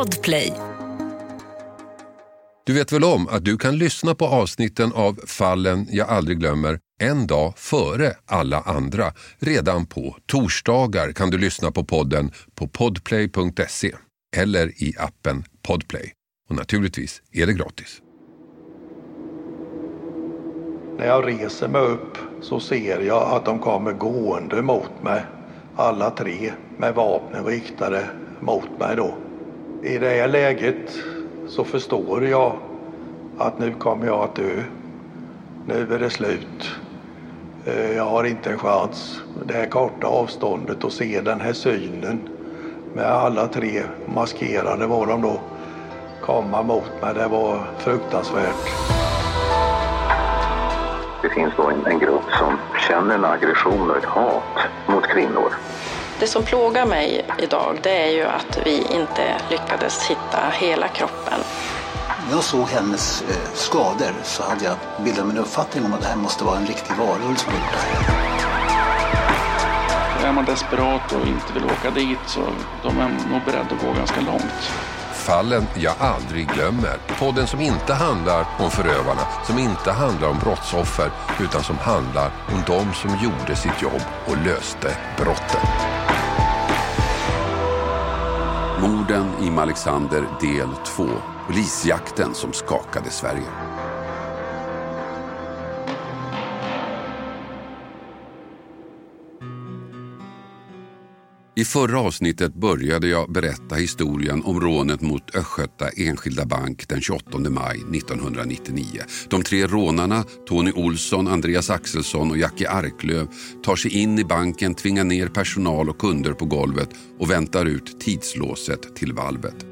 Podplay. Du vet väl om att du kan lyssna på avsnitten av Fallen jag aldrig glömmer en dag före alla andra. Redan på torsdagar kan du lyssna på podden på podplay.se eller i appen Podplay. Och naturligtvis är det gratis. När jag reser mig upp så ser jag att de kommer gående mot mig. Alla tre med vapnen riktade mot mig då. I det här läget så förstår jag att nu kommer jag att dö. Nu är det slut. Eh, jag har inte en chans. Det här korta avståndet och se den här synen med alla tre maskerade var de då komma mot mig. Det var fruktansvärt. Det finns då en, en grupp som känner en aggression och ett hat mot kvinnor. Det som plågar mig idag det är ju att vi inte lyckades hitta hela kroppen. När jag såg hennes eh, skador så hade jag bildat mig en uppfattning om att det här måste vara en riktig varulv som gjort det här. Är man desperat och inte vill åka dit så de är nog beredda att gå ganska långt. Fallen jag aldrig glömmer. Podden som inte handlar om förövarna, som inte handlar om brottsoffer, utan som handlar om de som gjorde sitt jobb och löste brotten. Morden i Malexander del 2. Polisjakten som skakade Sverige. I förra avsnittet började jag berätta historien om rånet mot Östgöta Enskilda Bank den 28 maj 1999. De tre rånarna, Tony Olsson, Andreas Axelsson och Jackie Arklöv, tar sig in i banken, tvingar ner personal och kunder på golvet och väntar ut tidslåset till valvet.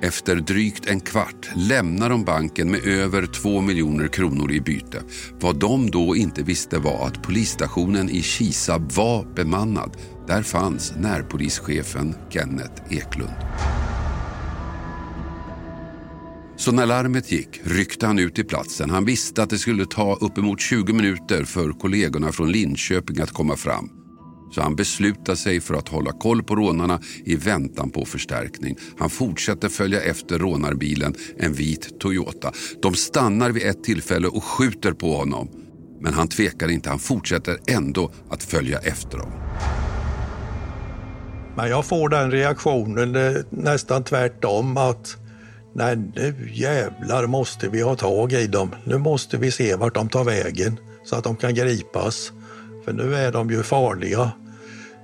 Efter drygt en kvart lämnar de banken med över 2 miljoner kronor i byte. Vad de då inte visste var att polisstationen i Kisa var bemannad. Där fanns närpolischefen Kenneth Eklund. Så när larmet gick ryckte han ut till platsen. Han visste att det skulle ta uppemot 20 minuter för kollegorna från Linköping att komma fram. Så han beslutar sig för att hålla koll på rånarna i väntan på förstärkning. Han fortsätter följa efter rånarbilen, en vit Toyota. De stannar vid ett tillfälle och skjuter på honom. Men han tvekar inte, han fortsätter ändå att följa efter dem. Men jag får den reaktionen eh, nästan tvärtom att nej nu jävlar måste vi ha tag i dem. Nu måste vi se vart de tar vägen så att de kan gripas. För nu är de ju farliga.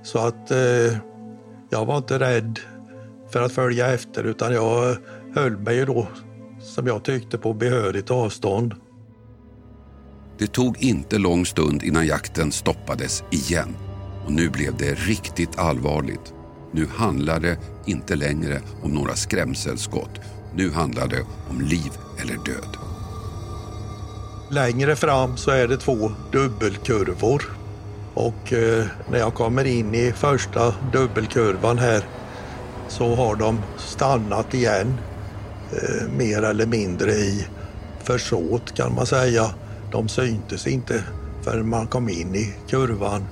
Så att eh, jag var inte rädd för att följa efter utan jag höll mig ju då som jag tyckte på behörigt avstånd. Det tog inte lång stund innan jakten stoppades igen. Och nu blev det riktigt allvarligt. Nu handlar det inte längre om några skrämselskott. Nu handlar det om liv eller död. Längre fram så är det två dubbelkurvor. Och eh, när jag kommer in i första dubbelkurvan här så har de stannat igen. Eh, mer eller mindre i försåt kan man säga. De syntes inte förrän man kom in i kurvan.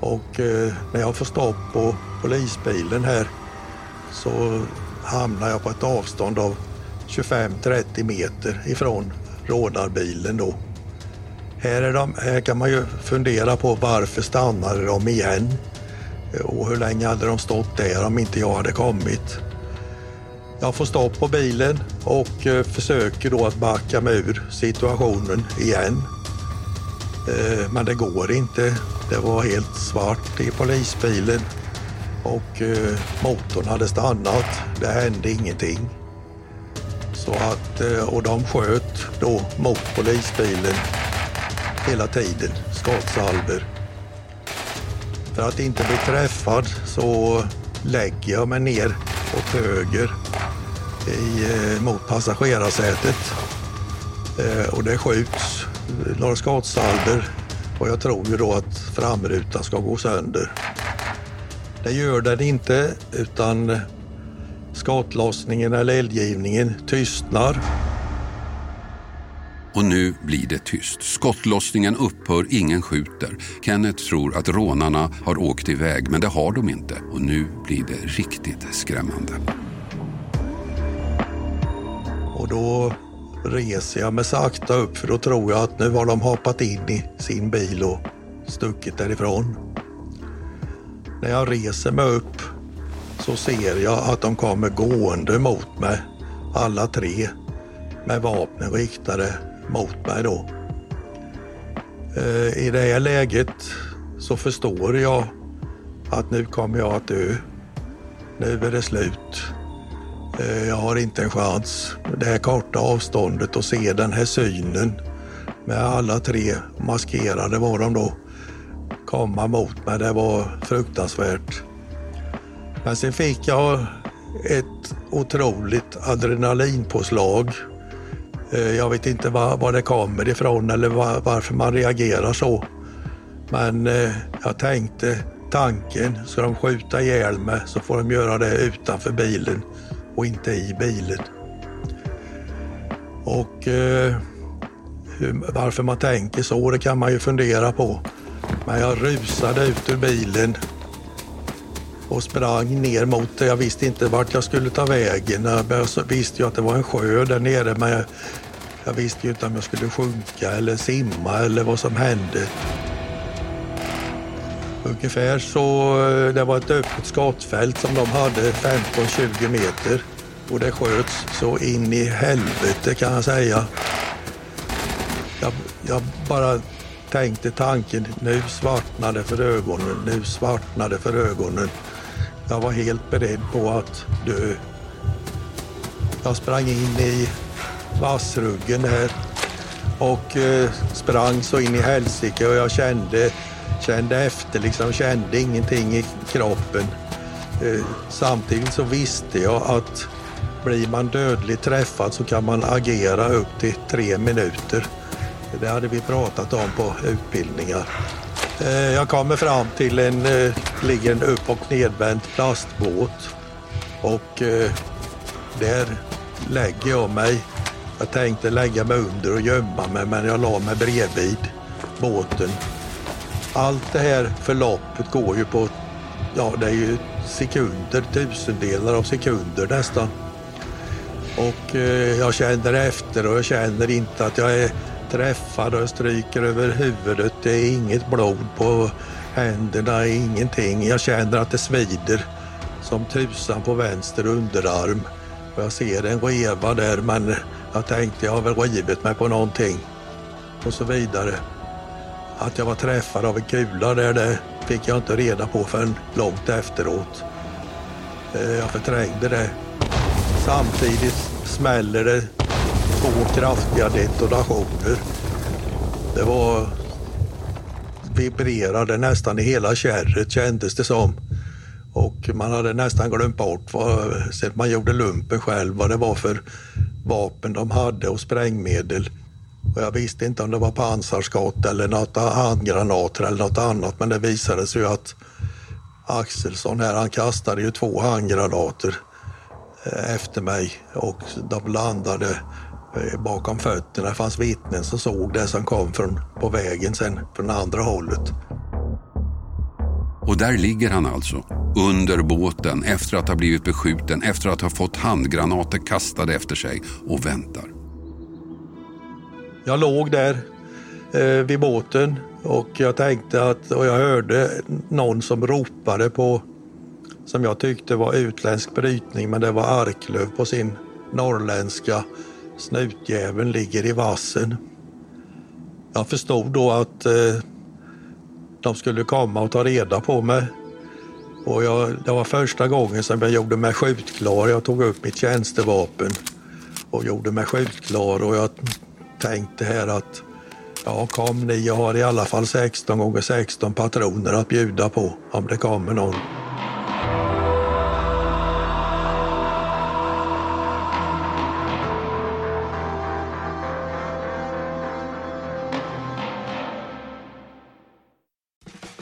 Och eh, när jag får stopp på polisbilen här så hamnar jag på ett avstånd av 25-30 meter ifrån rånarbilen då. Här, är de, här kan man ju fundera på varför stannade de igen? Och hur länge hade de stått där om inte jag hade kommit? Jag får stopp på bilen och eh, försöker då att backa mig ur situationen igen. Eh, men det går inte. Det var helt svart i polisbilen och eh, motorn hade stannat. Det hände ingenting. Så att, och de sköt då mot polisbilen hela tiden, skottsalver. För att inte bli träffad så lägger jag mig ner åt höger i, eh, mot passagerarsätet. Eh, och det skjuts några skottsalver och jag tror ju då att framrutan ska gå sönder. Det gör den inte utan skottlossningen eller eldgivningen tystnar. Och nu blir det tyst. Skottlossningen upphör, ingen skjuter. Kenneth tror att rånarna har åkt iväg, men det har de inte. Och nu blir det riktigt skrämmande. Och då reser jag mig sakta upp för då tror jag att nu har de hoppat in i sin bil och stuckit därifrån. När jag reser mig upp så ser jag att de kommer gående mot mig, alla tre, med vapnen riktade mot mig då. Eh, I det här läget så förstår jag att nu kommer jag att dö. Nu är det slut. Eh, jag har inte en chans. Det här korta avståndet och se den här synen med alla tre maskerade var de då komma mot mig. Det var fruktansvärt. Men sen fick jag ett otroligt adrenalinpåslag. Eh, jag vet inte var, var det kommer ifrån eller var, varför man reagerar så. Men eh, jag tänkte tanken, ska de skjuta ihjäl mig så får de göra det utanför bilen och inte i bilen. Och eh, hur, varför man tänker så, det kan man ju fundera på. Men jag rusade ut ur bilen och sprang ner mot det. Jag visste inte vart jag skulle ta vägen. Jag visste ju att det var en sjö där nere men jag, jag visste ju inte om jag skulle sjunka eller simma eller vad som hände. Ungefär så, eh, det var ett öppet skottfält som de hade 15-20 meter och det sköts så in i helvete kan jag säga. Jag, jag bara tänkte tanken, nu svartnade för ögonen, nu svartnade för ögonen. Jag var helt beredd på att dö. Jag sprang in i vassruggen här och eh, sprang så in i helsike och jag kände, kände efter, liksom kände ingenting i kroppen. Eh, samtidigt så visste jag att blir man dödligt träffad så kan man agera upp till tre minuter. Det hade vi pratat om på utbildningar. Eh, jag kommer fram till en, eh, ligger en upp och nedvänd plastbåt och eh, där lägger jag mig. Jag tänkte lägga mig under och gömma mig men jag la mig bredvid båten. Allt det här förloppet går ju på, ja det är ju sekunder, tusendelar av sekunder nästan. Och jag känner efter och jag känner inte att jag är träffad och stryker över huvudet. Det är inget blod på händerna, ingenting. Jag känner att det svider som tusan på vänster underarm. Jag ser en reva där men jag tänkte jag har väl rivit mig på någonting. Och så vidare. Att jag var träffad av en kula där det fick jag inte reda på förrän långt efteråt. Eh, jag förträngde det. Samtidigt smäller det två kraftiga detonationer. Det var vibrerade nästan i hela kärret kändes det som. Och man hade nästan glömt bort vad, sen man gjorde lumpen själv vad det var för vapen de hade och sprängmedel. Och jag visste inte om det var pansarskott eller något handgranater eller något annat men det visade sig ju att Axelsson här han kastade ju två handgranater eh, efter mig och de landade bakom fötterna. Det fanns vittnen som såg det som kom från, på vägen sen från andra hållet. Och där ligger han alltså, under båten, efter att ha blivit beskjuten, efter att ha fått handgranater kastade efter sig och väntar. Jag låg där eh, vid båten och jag tänkte att, och jag hörde någon som ropade på, som jag tyckte var utländsk brytning, men det var Arklöv på sin norrländska Snutjäveln ligger i vassen. Jag förstod då att eh, de skulle komma och ta reda på mig. Och jag, det var första gången som jag gjorde mig skjutklar. Jag tog upp mitt tjänstevapen och gjorde mig skjutklar och jag tänkte här att ja, kom ni, jag har i alla fall 16 gånger 16 patroner att bjuda på om det kommer någon.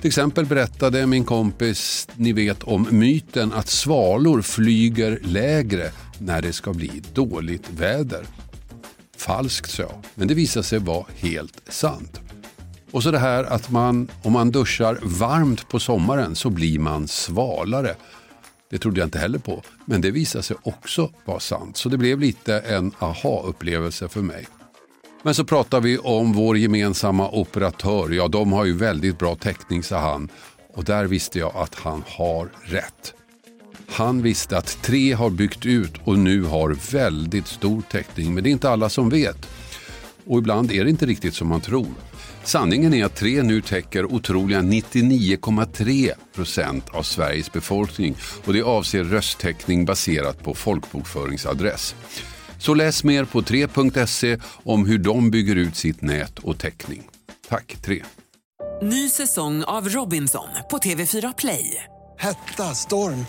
Till exempel berättade min kompis, ni vet om myten att svalor flyger lägre när det ska bli dåligt väder. Falskt sa jag, men det visade sig vara helt sant. Och så det här att man, om man duschar varmt på sommaren så blir man svalare. Det trodde jag inte heller på, men det visade sig också vara sant. Så det blev lite en aha-upplevelse för mig. Men så pratar vi om vår gemensamma operatör. Ja, de har ju väldigt bra täckning, sa han. Och där visste jag att han har rätt. Han visste att tre har byggt ut och nu har väldigt stor täckning. Men det är inte alla som vet. Och ibland är det inte riktigt som man tror. Sanningen är att tre nu täcker otroliga 99,3 procent av Sveriges befolkning och det avser rösttäckning baserat på folkbokföringsadress. Så läs mer på 3.se om hur de bygger ut sitt nät och täckning. Tack 3. Ny säsong av Robinson på TV4 Play. Hetta, storm,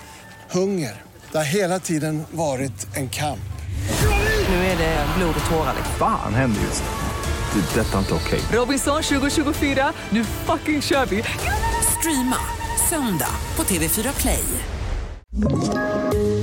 hunger. Det har hela tiden varit en kamp. Nu är det blod och tårar. Fan händer just det. det är detta inte okej. Okay. Robinson 2024, nu fucking kör vi. Streama söndag på TV4 Play.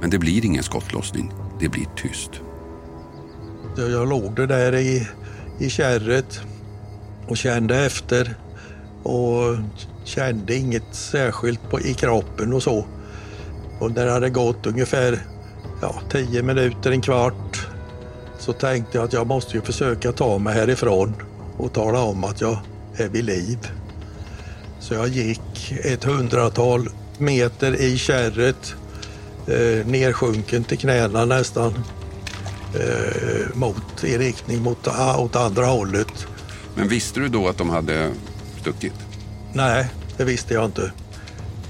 Men det blir ingen skottlossning. Det blir tyst. Jag låg där i, i kärret och kände efter och kände inget särskilt på, i kroppen och så. Och när det hade gått ungefär ja, tio minuter, en kvart så tänkte jag att jag måste ju försöka ta mig härifrån och tala om att jag är vid liv. Så jag gick ett hundratal meter i kärret, eh, nersjunken till knäna nästan, eh, mot, i riktning mot ah, åt andra hållet. Men visste du då att de hade stuckit? Nej, det visste jag inte.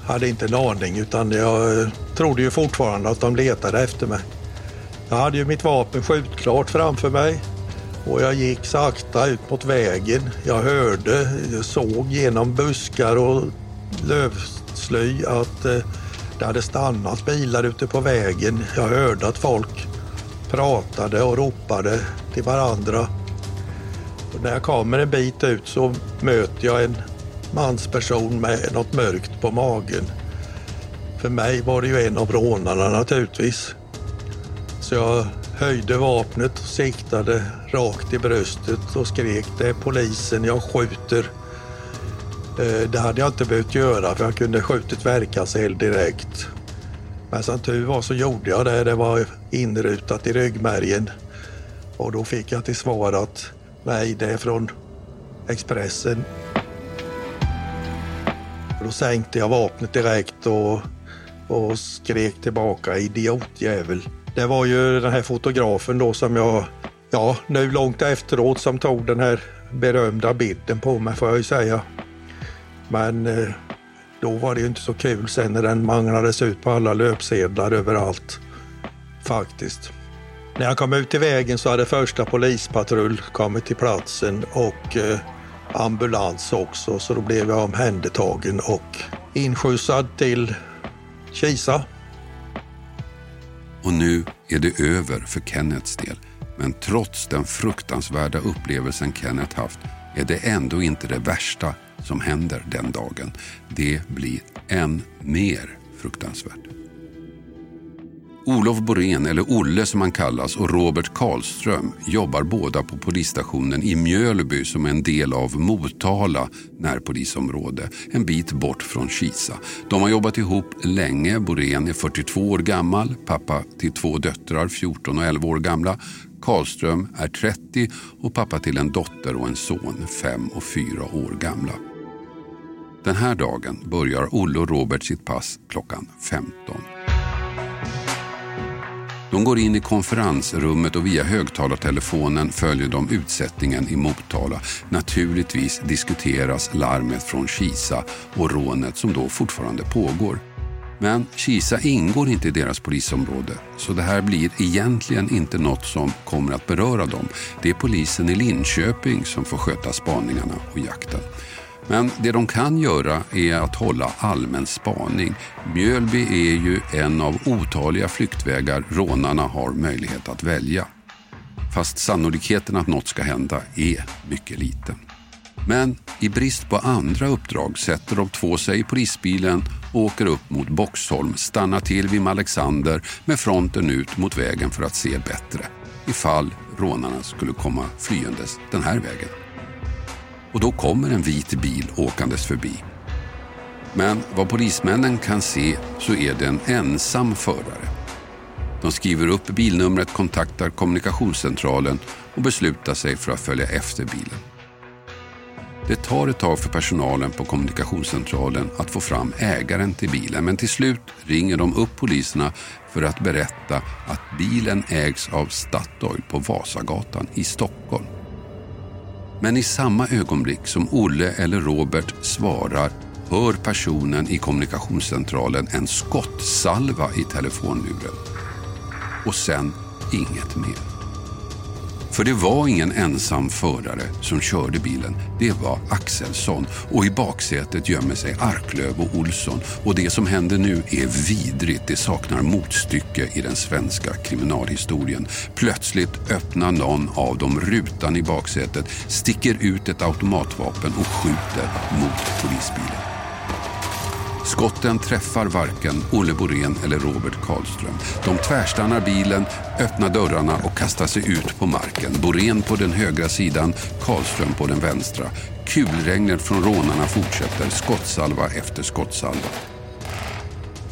Hade inte en aning utan jag eh, trodde ju fortfarande att de letade efter mig. Jag hade ju mitt vapen skjutklart framför mig och jag gick sakta ut mot vägen. Jag hörde, jag såg genom buskar och lövsly att eh, det hade stannat bilar ute på vägen. Jag hörde att folk pratade och ropade till varandra. Och när jag kommer en bit ut så möter jag en mansperson med något mörkt på magen. för mig var det ju en av rånarna naturligtvis. Så jag höjde vapnet och siktade rakt i bröstet och skrek det är polisen, jag skjuter. Eh, det hade jag inte behövt göra för jag kunde skjutit verkanseld direkt. Men som tur var så gjorde jag det. Det var inrutat i ryggmärgen. Och då fick jag till svar att nej, det är från Expressen. Då sänkte jag vapnet direkt och, och skrek tillbaka idiotjävel. Det var ju den här fotografen då som jag, ja nu långt efteråt som tog den här berömda bilden på mig får jag ju säga. Men eh, då var det ju inte så kul sen när den manglades ut på alla löpsedlar överallt. Faktiskt. När jag kom ut i vägen så hade första polispatrull kommit till platsen och eh, ambulans också så då blev jag omhändertagen och inskjutsad till Kisa. Och nu är det över för Kennets del. Men trots den fruktansvärda upplevelsen Kenneth haft är det ändå inte det värsta som händer den dagen. Det blir än mer fruktansvärt. Olof Borén, eller Olle som han kallas, och Robert Karlström jobbar båda på polisstationen i Mjölby som är en del av Motala närpolisområde, en bit bort från Kisa. De har jobbat ihop länge. Borén är 42 år gammal, pappa till två döttrar, 14 och 11 år gamla. Karlström är 30 och pappa till en dotter och en son, 5 och 4 år gamla. Den här dagen börjar Olle och Robert sitt pass klockan 15. De går in i konferensrummet och via högtalartelefonen följer de utsättningen i Motala. Naturligtvis diskuteras larmet från Kisa och rånet som då fortfarande pågår. Men Kisa ingår inte i deras polisområde så det här blir egentligen inte något som kommer att beröra dem. Det är polisen i Linköping som får sköta spaningarna och jakten. Men det de kan göra är att hålla allmän spaning. Mjölby är ju en av otaliga flyktvägar rånarna har möjlighet att välja. Fast sannolikheten att något ska hända är mycket liten. Men i brist på andra uppdrag sätter de två sig i polisbilen och åker upp mot Boxholm, stannar till vid Alexander med fronten ut mot vägen för att se bättre ifall rånarna skulle komma flyendes den här vägen och då kommer en vit bil åkandes förbi. Men vad polismännen kan se så är det en ensam förare. De skriver upp bilnumret, kontaktar kommunikationscentralen och beslutar sig för att följa efter bilen. Det tar ett tag för personalen på kommunikationscentralen att få fram ägaren till bilen men till slut ringer de upp poliserna för att berätta att bilen ägs av Statoil på Vasagatan i Stockholm. Men i samma ögonblick som Olle eller Robert svarar hör personen i kommunikationscentralen en skottsalva i telefonluren. Och sen inget mer. För det var ingen ensam förare som körde bilen. Det var Axelsson och i baksätet gömmer sig Arklöv och Olsson. Och det som händer nu är vidrigt. Det saknar motstycke i den svenska kriminalhistorien. Plötsligt öppnar någon av dem rutan i baksätet, sticker ut ett automatvapen och skjuter mot polisbilen. Skotten träffar varken Olle Borén eller Robert Karlström. De tvärstannar bilen, öppnar dörrarna och kastar sig ut på marken. Borén på den högra sidan, Karlström på den vänstra. Kulregnet från rånarna fortsätter, skottsalva efter skottsalva.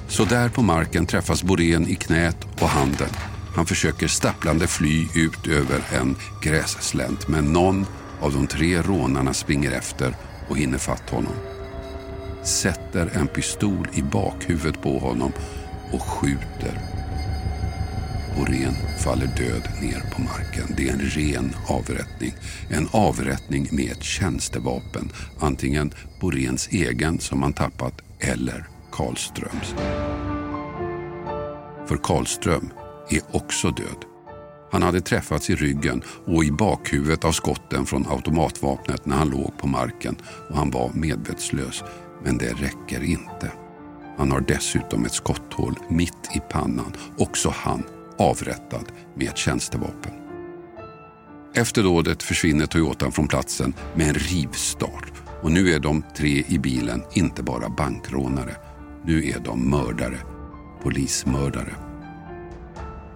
Så där på marken träffas Borén i knät och handen. Han försöker stapplande fly ut över en grässlänt men någon av de tre rånarna springer efter och hinner fatt honom sätter en pistol i bakhuvudet på honom och skjuter. Borén faller död ner på marken. Det är en ren avrättning. En avrättning med ett tjänstevapen. Antingen Boréns egen som han tappat eller Karlströms. För Karlström är också död. Han hade träffats i ryggen och i bakhuvudet av skotten från automatvapnet när han låg på marken och han var medvetslös. Men det räcker inte. Han har dessutom ett skotthål mitt i pannan. Också han avrättad med ett tjänstevapen. Efter dådet försvinner Toyotan från platsen med en rivstart. Och nu är de tre i bilen inte bara bankrånare. Nu är de mördare. Polismördare.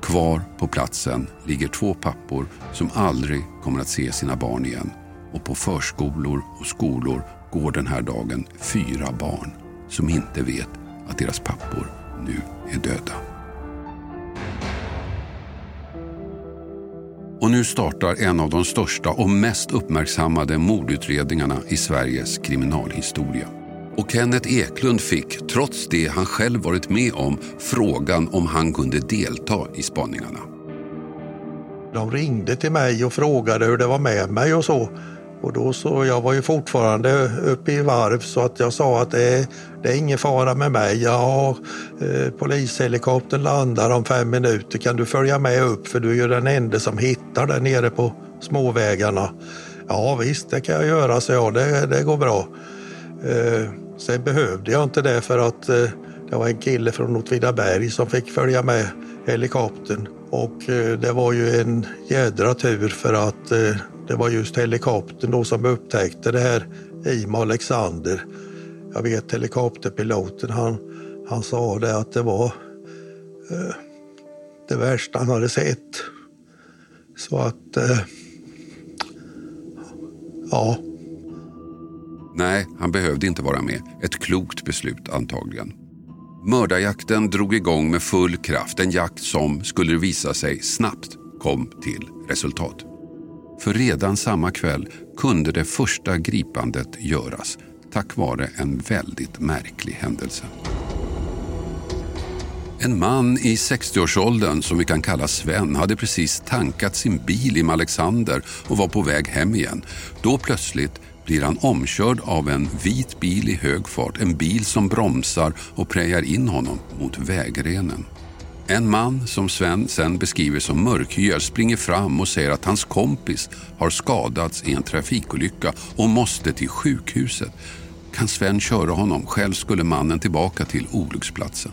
Kvar på platsen ligger två pappor som aldrig kommer att se sina barn igen. Och på förskolor och skolor går den här dagen fyra barn som inte vet att deras pappor nu är döda. Och nu startar en av de största och mest uppmärksammade mordutredningarna i Sveriges kriminalhistoria. Och Kenneth Eklund fick, trots det han själv varit med om, frågan om han kunde delta i spaningarna. De ringde till mig och frågade hur det var med mig och så. Och då så, jag var ju fortfarande uppe i varv så att jag sa att det är, det är ingen fara med mig. Ja, eh, polishelikoptern landar om fem minuter. Kan du följa med upp för du är ju den enda som hittar där nere på småvägarna. Ja visst, det kan jag göra, så jag. Det, det går bra. Eh, sen behövde jag inte det för att eh, det var en kille från Åtvidaberg som fick följa med helikoptern. Och eh, det var ju en jädra tur för att eh, det var just helikoptern då som upptäckte det här Ima Alexander. Jag vet helikopterpiloten, han, han sa det att det var eh, det värsta han hade sett. Så att, eh, ja. Nej, han behövde inte vara med. Ett klokt beslut antagligen. Mördarjakten drog igång med full kraft. En jakt som, skulle det visa sig, snabbt kom till resultat. För redan samma kväll kunde det första gripandet göras tack vare en väldigt märklig händelse. En man i 60-årsåldern som vi kan kalla Sven hade precis tankat sin bil i Alexander och var på väg hem igen. Då plötsligt blir han omkörd av en vit bil i hög fart. En bil som bromsar och prejar in honom mot vägrenen. En man som Sven sen beskriver som mörkhyad springer fram och säger att hans kompis har skadats i en trafikolycka och måste till sjukhuset. Kan Sven köra honom? Själv skulle mannen tillbaka till olycksplatsen.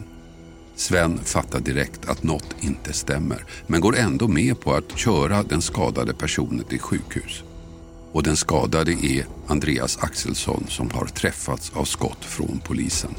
Sven fattar direkt att något inte stämmer men går ändå med på att köra den skadade personen till sjukhus. Och den skadade är Andreas Axelsson som har träffats av skott från polisen.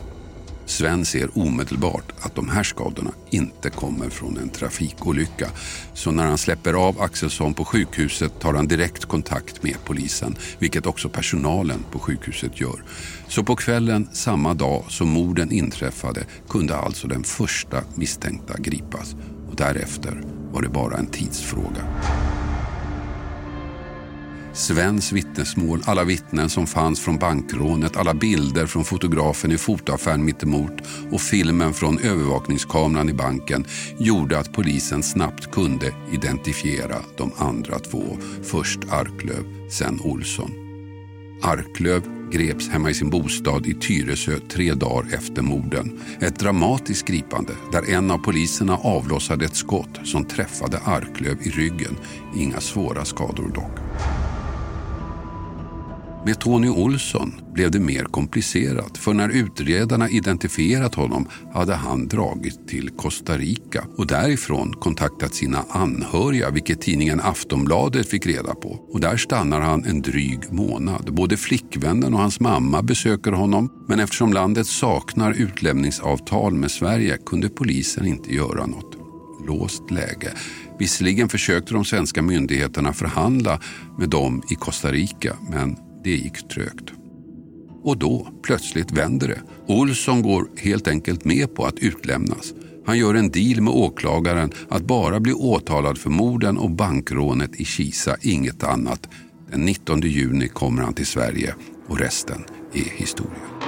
Sven ser omedelbart att de här skadorna inte kommer från en trafikolycka. Så när han släpper av Axelsson på sjukhuset tar han direkt kontakt med polisen, vilket också personalen på sjukhuset gör. Så på kvällen samma dag som morden inträffade kunde alltså den första misstänkta gripas. Och därefter var det bara en tidsfråga. Svens vittnesmål, alla vittnen som fanns från bankrånet, alla bilder från fotografen i fotoaffären mittemot och filmen från övervakningskameran i banken gjorde att polisen snabbt kunde identifiera de andra två. Först Arklöv, sen Olsson. Arklöv greps hemma i sin bostad i Tyresö tre dagar efter morden. Ett dramatiskt gripande där en av poliserna avlossade ett skott som träffade Arklöv i ryggen. Inga svåra skador dock. Med Tony Olsson blev det mer komplicerat för när utredarna identifierat honom hade han dragit till Costa Rica och därifrån kontaktat sina anhöriga vilket tidningen Aftonbladet fick reda på. Och där stannar han en dryg månad. Både flickvännen och hans mamma besöker honom men eftersom landet saknar utlämningsavtal med Sverige kunde polisen inte göra något. Låst läge. Visserligen försökte de svenska myndigheterna förhandla med dem i Costa Rica men det gick trögt. Och då, plötsligt vänder det. Olsson går helt enkelt med på att utlämnas. Han gör en deal med åklagaren att bara bli åtalad för morden och bankrånet i Kisa, inget annat. Den 19 juni kommer han till Sverige och resten är historia.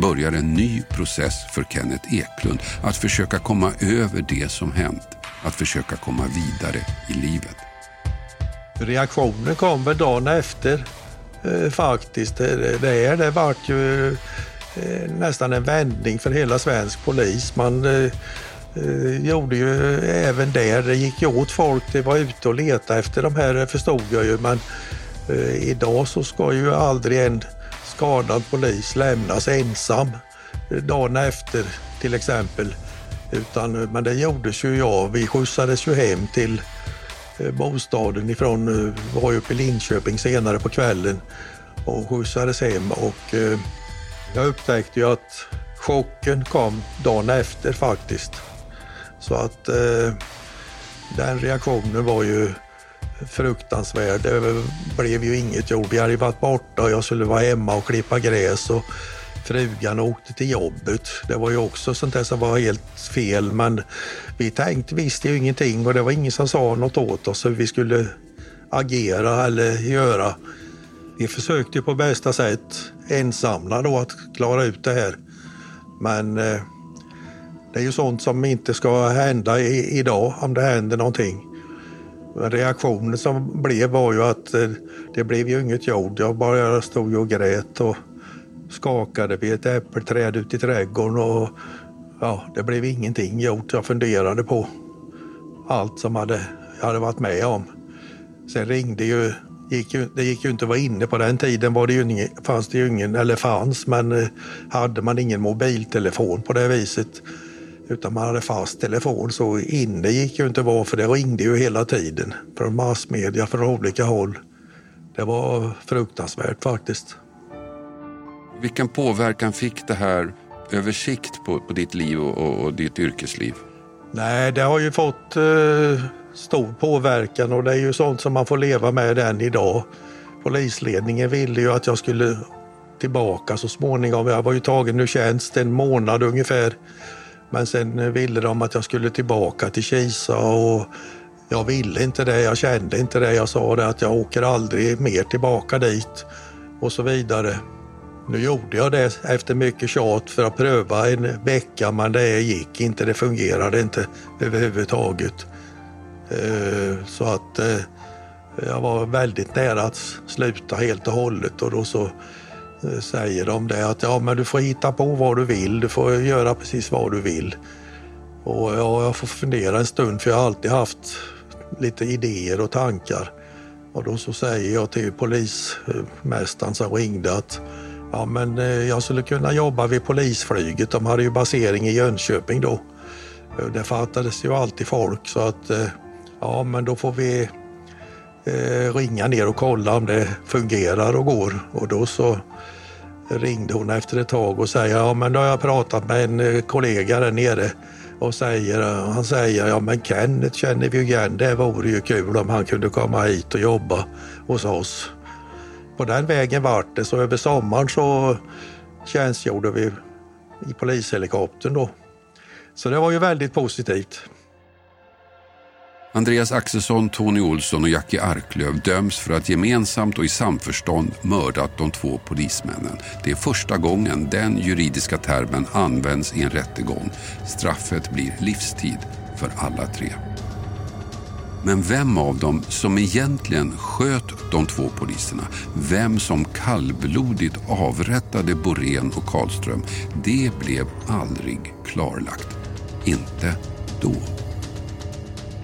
börjar en ny process för Kenneth Eklund att försöka komma över det som hänt, att försöka komma vidare i livet. Reaktionen kom väl dagen efter eh, faktiskt. Det, det, det vart ju eh, nästan en vändning för hela svensk polis. Man eh, eh, gjorde ju även där, det gick ju åt folk, det var ute och letade efter de här eh, förstod jag ju men eh, idag så ska ju aldrig en skadad polis lämnas ensam eh, dagen efter till exempel. Utan, eh, men det gjordes ju jag, vi skjutsades ju hem till eh, bostaden ifrån, var uppe i Linköping senare på kvällen och skjutsades hem och eh, jag upptäckte ju att chocken kom dagen efter faktiskt. Så att eh, den reaktionen var ju fruktansvärd. Det blev ju inget gjort. Vi hade varit borta och jag skulle vara hemma och klippa gräs och frugan åkte till jobbet. Det var ju också sånt där som var helt fel men vi tänkte, visste ju ingenting och det var ingen som sa något åt oss hur vi skulle agera eller göra. Vi försökte på bästa sätt ensamma då att klara ut det här. Men eh, det är ju sånt som inte ska hända i, idag om det händer någonting. Reaktionen som blev var ju att eh, det blev ju inget gjort. Jag bara stod och grät och skakade vid ett äppelträd ute i trädgården och ja, det blev ingenting gjort. Jag funderade på allt som hade, jag hade varit med om. Sen ringde ju, gick ju, det gick ju inte att vara inne på den tiden var det ju ingen, fanns det ju ingen, eller fanns, men eh, hade man ingen mobiltelefon på det viset utan man hade fast telefon så inne gick ju inte vara för det ringde ju hela tiden från massmedia från olika håll. Det var fruktansvärt faktiskt. Vilken påverkan fick det här över sikt på, på ditt liv och, och, ditt yrkesliv? Nej, det har ju fått eh, stor påverkan och det är ju sånt som man får leva med än idag. Polisledningen ville ju att jag skulle tillbaka så småningom. Jag var ju tagen ur tjänst en månad ungefär men sen eh, ville de att jag skulle tillbaka till Kisa och jag ville inte det, jag kände inte det. Jag sa det att jag åker aldrig mer tillbaka dit och så vidare. Nu gjorde jag det efter mycket tjat för att pröva en vecka men det gick inte, det fungerade inte överhuvudtaget. Eh, så att eh, jag var väldigt nära att sluta helt och hållet och då så Eh, säger de det att ja, men du får hitta på vad du vill, du får göra precis vad du vill. Och ja, jag får fundera en stund för jag har alltid haft lite idéer och tankar. Och då så säger jag till polismästaren som ringde att ja, men eh, jag skulle kunna jobba vid polisflyget. De hade ju basering i Jönköping då. Eh, det fattades ju alltid folk så att ja, men då får vi ringa ner och kolla om det fungerar och går. Och då så ringde hon efter ett tag och säger ja men då har jag pratat med en eh, kollega där nere och säger, eh, han säger ja men Kenneth känner vi igen, det vore ju kul om han kunde komma hit och jobba hos oss. På den vägen vart det så över sommaren så tjänstgjorde vi i polishelikoptern då. Så det var ju väldigt positivt. Andreas Axelsson, Tony Olsson och Jackie Arklöv döms för att gemensamt och i samförstånd mördat de två polismännen. Det är första gången den juridiska termen används i en rättegång. Straffet blir livstid för alla tre. Men vem av dem som egentligen sköt de två poliserna, vem som kallblodigt avrättade Borén och Karlström, det blev aldrig klarlagt. Inte då.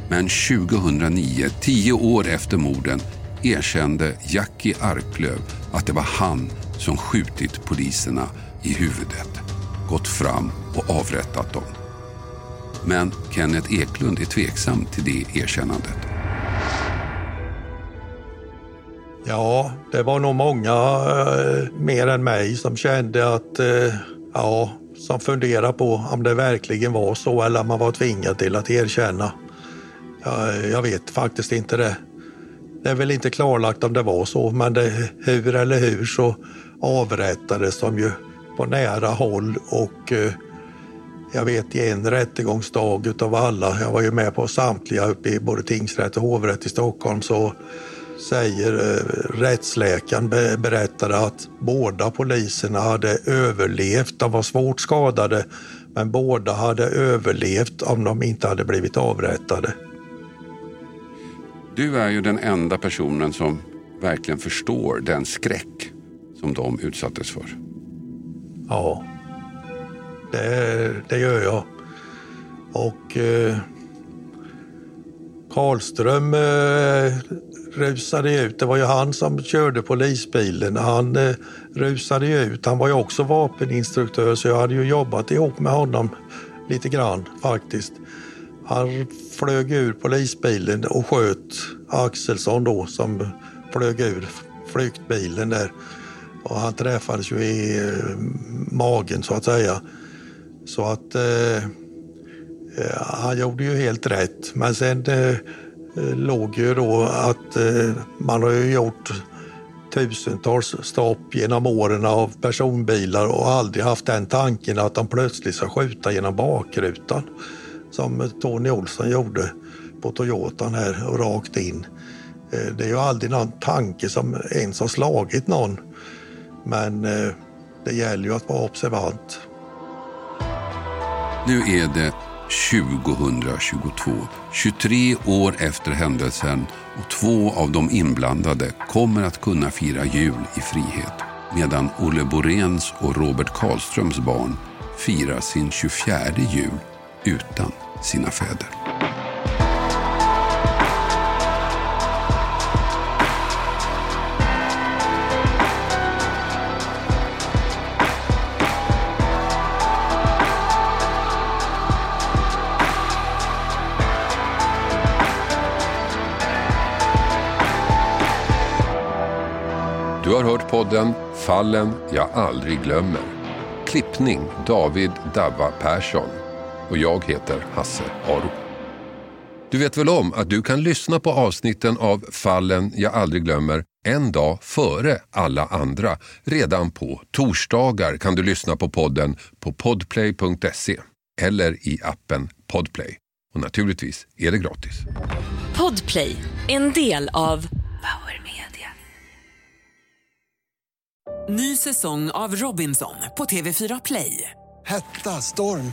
Men 2009, tio år efter morden, erkände Jackie Arklöv att det var han som skjutit poliserna i huvudet, gått fram och avrättat dem. Men Kenneth Eklund är tveksam till det erkännandet. Ja, det var nog många eh, mer än mig som kände att eh, ja, som funderade på om det verkligen var så eller om man var tvingad till att erkänna. Jag, jag vet faktiskt inte det. Det är väl inte klarlagt om det var så, men det, hur eller hur så avrättades de ju på nära håll och eh, jag vet i en rättegångsdag utav alla, jag var ju med på samtliga uppe i både tingsrätt och hovrätt i Stockholm, så säger eh, rättsläkaren, be, berättade att båda poliserna hade överlevt. De var svårt skadade, men båda hade överlevt om de inte hade blivit avrättade. Du är ju den enda personen som verkligen förstår den skräck som de utsattes för. Ja, det, det gör jag. Och eh, Karlström eh, rusade ut. Det var ju han som körde polisbilen. Han eh, rusade ut. Han var ju också vapeninstruktör så jag hade ju jobbat ihop med honom lite grann faktiskt. Han flög ur polisbilen och sköt Axelsson då som flög ur flyktbilen där. Och han träffades ju i eh, magen så att säga. Så att eh, eh, han gjorde ju helt rätt. Men sen eh, låg ju då att eh, man har ju gjort tusentals stopp genom åren av personbilar och aldrig haft den tanken att de plötsligt ska skjuta genom bakrutan som Tony Olsson gjorde på Toyotan här och rakt in. Eh, det är ju aldrig någon tanke som ens har slagit någon. Men eh, det gäller ju att vara observant. Nu är det 2022, 23 år efter händelsen och två av de inblandade kommer att kunna fira jul i frihet medan Olle Boréns och Robert Karlströms barn firar sin 24 jul utan sina fäder. Du har hört podden Fallen jag aldrig glömmer. Klippning David Davva Persson. Och jag heter Hasse Aro. Du vet väl om att du kan lyssna på avsnitten av Fallen jag aldrig glömmer en dag före alla andra. Redan på torsdagar kan du lyssna på podden på podplay.se eller i appen Podplay. Och naturligtvis är det gratis. Podplay, en del av Power Media. Ny säsong av Robinson på TV4 Play. Hetta, storm,